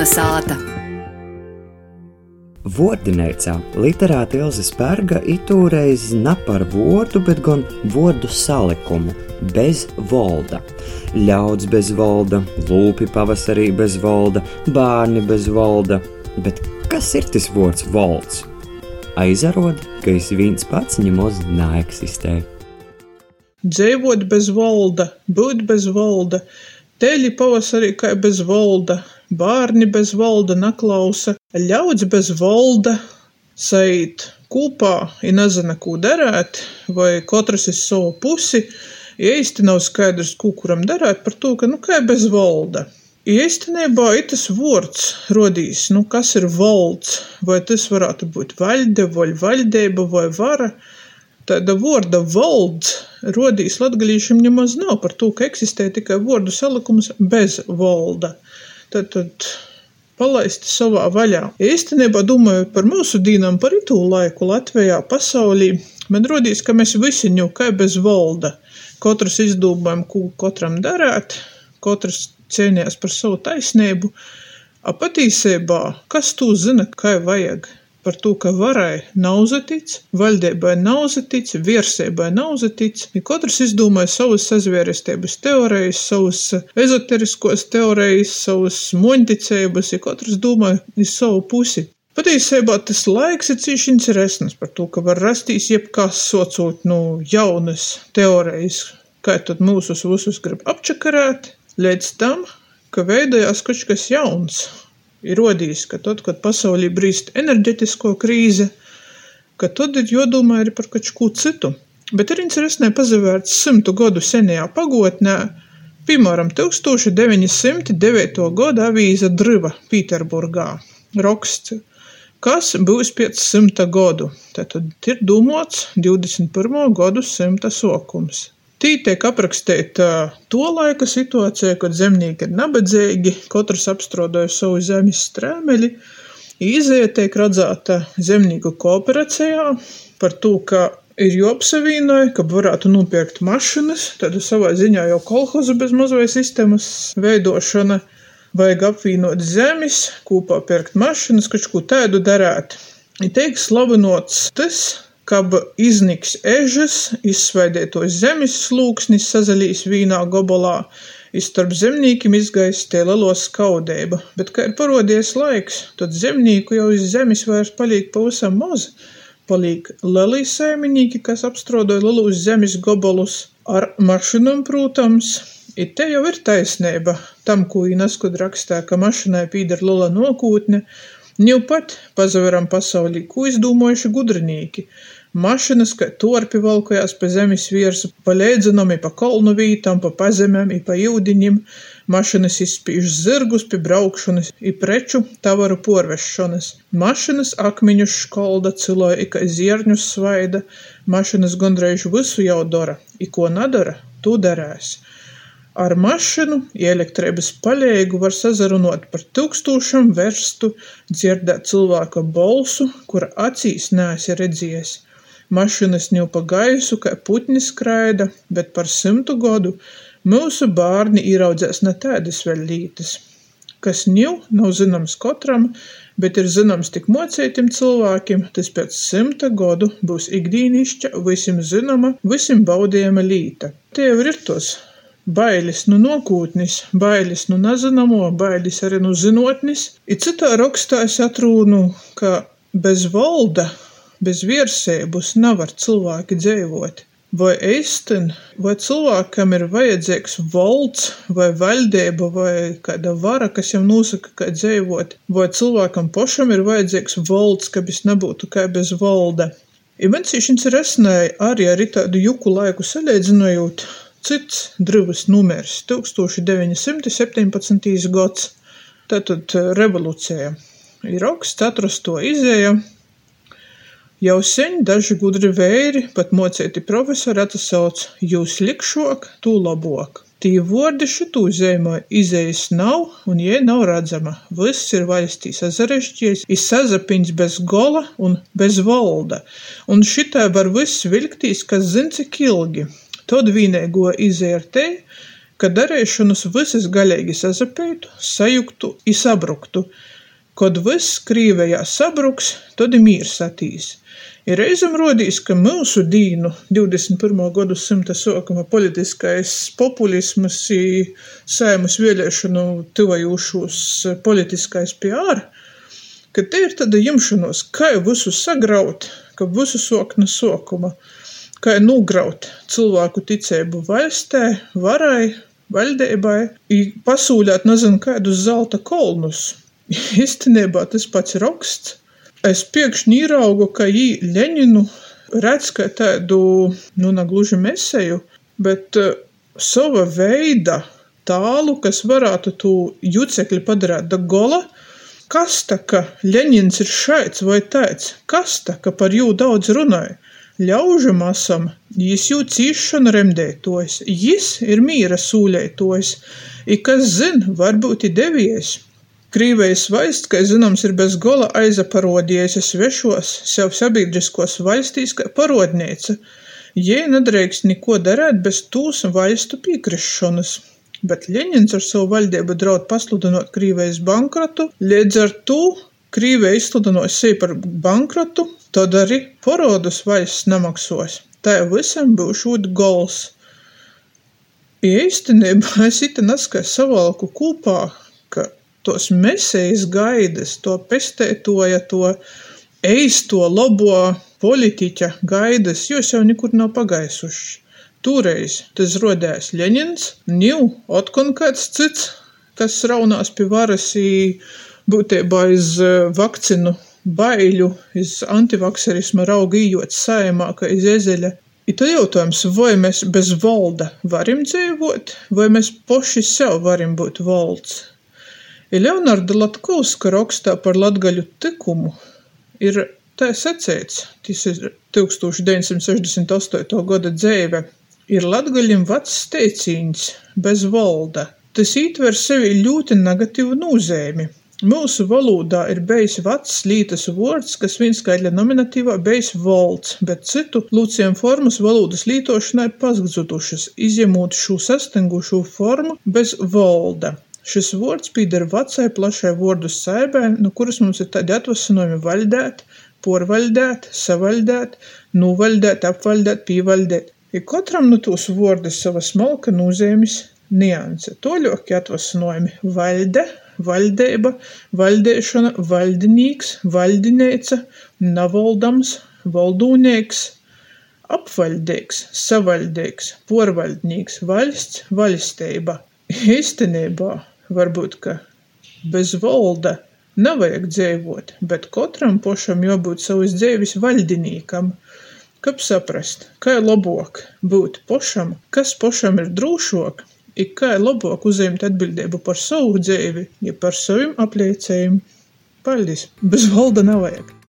Kalna sāta. Vordinēcā literāta Ilze Spērga itūreiz ne par vārdu, bet gan vārdu salikumu - bez volda. Ļauds bez volda, lūpi pavasarī bez volda, bērni bez volda. Bet kas ir tas vārds volds? Aizarod, ka es viens pats ņemos neeksistē. Dzīvot bez volda, būt bez volda, teļi pavasarī kā bez volda, bārni bez volda naklausa, ļauds bez volda, saīt kūpā i nezina, ko darēt, vai katrs ir savu pusi, ja īsti nav skaidrs, ko kuram darēt par to, ka, nu, kā bez volda. Īstenībā itas vārds rodīs, nu, kas ir valds, vai tas varētu būt vaļde, vai vaļdeiba, vai vara. Tāda vārda valds rodīs latgalīšiem nemaz nav par to, ka eksistē tikai vārdu salikums bez valda. Tad, tad palaisti savā vaļā. Īstenībā domājot par mūsu dīnām, par itū laiku Latvijā, pasaulī, man rodīs, ka mēs visi ņū kā bez valda. Katrs izdomājam, ko katram darēt, katrs cīnījās par savu taisnību. A patīsībā, kas tu zina, kā vajag? Par to, ka varai nav zatic, valdībai nav zatic, virsībai nav zatic. Ja katrs izdomāja savas sazvērestības teorijas, savas ezoteriskos teorijas, savas moņticības, ja katrs domāja iz savu pusi. Patiesībā tas laiks ir cīši interesants par to, ka var rastīs jebkas socot no nu, jaunas teorijas, kā tad mūsus visus grib apčakarēt, līdz tam, ka veidojās kaut kas jauns. Ir rodījis, ka tad, kad pasaulī brīst enerģetisko krīze, ka tad ir jodomā arī par kaut ko citu. Bet ir interesanti pazavērts simtu gadu senajā pagotnē, piemēram, 1909. gada avīze Driva Pīterburgā raksts, kas būs pēc simta gadu. Tātad ir domāts 21. gadu simta sokums. Tī tiek aprakstīta to laika situācija, kad zemnieki ir nabadzīgi, katrs apstrādāja savu zemes strēmeļi. Izēja tiek redzēta zemnieku kooperacijā par to, ka ir jāapsavienoja, ka varētu nopirkt mašinas, tad savā ziņā jau kolhozu bez mazvai sistēmas veidošana. Vajag apvienot zemes, kopā pirkt mašinas, kaut ko tādu darīt. Ir teiks slavinots tas, kab izniks ežas, izsvaidētos zemes slūksnis sazaļīs vīnā gobolā, i starp zemnīkim izgais tie lelo skaudeiba, bet, kā ir parodies laiks, tad zemnīku jau iz zemes vairs palīk pavisam maz, palīk lelī sēminīki, kas apstrodoja lelūs zemes gobolus ar mašinam, protams, I te jau ir taisnība. Tam, ko Inaskud rakstā, ka mašinai pīdar lela nokūtne, Ņū pat pazaveram pasaulī, ko izdomājuši gudrinīki, Mašynys kai tuorpi valkojās pa zemis viersu, pa leidzynom i pa kolnu vītam, pa pazemem i pa iudiņim. Mašynys izspīž zyrgus pi braukšonys i preču tavaru puorvesšonys. Mašynys akmiņus školda, cyloja i kai zierņus svaida. Mašynys gondreiž vysu jau dora, i ko nadara, tū darēs. Ar mašinu i elektreibys paleigu var sazarunuot par tūkstūšam verstu, dzierdēt cilvēka bolsu, kura acīs neesi redziejis. Mašynys niu pa gaisu kai putni skraida, bet par symtu godu myusu bārni īraudzēs na taidys vēļ lītys. Kas niu nav zynoms kotram, bet ir zynoms tik muoceitim cilvēkim, tas pēc symta godu būs ikdīnišķa, vysim zynoma, vysim baudījama līta. Tie jau ir tos bailis nu nokūtnis, bailis nu nezināmo, bailis arī nu zinotnis. I citā rakstā es atrūnu, ka bez valda bez viersēbus nevar cilvēki dzīvot. Vai eisten, vai cilvēkam ir vajadzīgs valds, vai valdība, vai kāda vara, kas jau nosaka, kā dzīvot, vai cilvēkam pašam ir vajadzīgs valds, ka viņš nebūtu kā bez valda. Ir viens interesantai arī ar tādu juku laiku salīdzinojot, cits drivas numers - 1917. gads, tātad revolūcija. Ir augsts atrasto izēja, Jau seņ daži gudri veiri, pat moceiti profesori atsauc jūs likšuok, tū lobuok. Tī vuordi šitū zeimoj izējas nav un jei nav redzama. Vyss ir vaļstī sasarežģies, i sazapiņs bez gola un bez valda. Un šitai var viss vilktīs, kas zin cik ilgi. Tod vīneiguo izēja ar te, ka darīšanas visas galīgi sazapeitu, sajuktu i sabruktu. Kod viss Krīvejā sabruks, tad ir mīrs atīs. Ir reizam rodīs, ka mūsu dīnu 21. gadsimta sākuma politiskais populisms i saimas vēlēšanu tuvajūšos politiskais PR, ka te ir tāda jimšanos, kā visu sagraut, ka visu sāk no sākuma, kā nūgraut cilvēku ticību valstē, varai, valdībai, pasūļāt nezinu kādus zelta kolnus. Īstenībā tas pats raksts es pēkšņi ieraugu, ka jī Ļeņinu redz kā tādu, nu, ne gluži mesēju, bet uh, sava veida tālu, kas varētu tū jucekļi padarīt da gola. Kas tā, ka Ļeņins ir šaits vai tāds? Kas tā, ka par jū daudz runāja? Ļaužu masam, jis jū cīšanu remdētojs, jis ir mīra sūļētojs, i kas zin, varbūt i devies. Krīvejis vaļsts, kai zynoms, ir bez gola aizaparuodiejuse svešuos, sev sabīdriskuos vaļstīs kai paruodneica. Jei nadreikst nikuo darēt bez tūs vaļstu pīkrisšonys. Bet Ļeņins ar savu vaļdeibu draud pasludinot Krīvejis bankrotu, līdz ar tū Krīveja izsludinot sevi par bankrotu, tad arī parodus vaļsts nemaksos. Tā visam būšūt gols. Īstenībā es ite neskai savalku kūpā, ka tos mesijas gaidas, to pestētoja, to eisto, labo politiķa gaidas, jūs jau nekur nav pagaisuši. Tūreiz tas rodējās Ļeņins, niu otkon kāds cits, kas raunās pie varas būtībā iz vakcinu baiļu, iz antivakserisma rauga ījot saimā, ka iz ezeļa. I tad jautājums, vai mēs bez valda varim dzīvot, vai mēs poši sev varim būt valds? I Leonarda Latkovska rakstā par latgaļu tykumu ir tā saceits, tas ir 1968. gada dzeive, ir latgaļim vacs teicīņs bez valda. Tas ītver sevi ļoti negatīvu nūzēmi. Mūsu valodā ir bejs vacs lītas vuords, kas vīnskaitļa nominatīvā bejs volds, bet citu lūciem formas valodas lītošanai pazgdzutušas, izjemot šo sastengušo formu bez volda. Šis vuords pīder vacai plašai vuordu saibai, no kuras mums ir tādi atvasinojumi vaļdēt, puorvaļdēt, savaļdēt, nūvaļdēt, apvaļdēt, pīvaļdēt. I kotram nu tūs vuordu sava smalka nūzeimis nianse. Toļoki atvasinojumi vaļde, vaļdeiba, vaļdeišana, vaļdinīks, vaļdineica, navoldams, valdūnieks, apvaļdeigs, savaļdeigs, puorvaļdnīks, vaļsts, vaļsteiba. Īstenībā varbūt, ka bez volda nevajag dzeivuot, bet kotram pošam juobūt savys dzeivis vaļdinīkam. Kab saprast, kai lobuok būt pošam, kas pošam ir drūšuok, i kai lobuok uzeimt atbiļdeibu par savu dzeivi, ja par savim apleicējim. Paļdis, bez volda nevajag.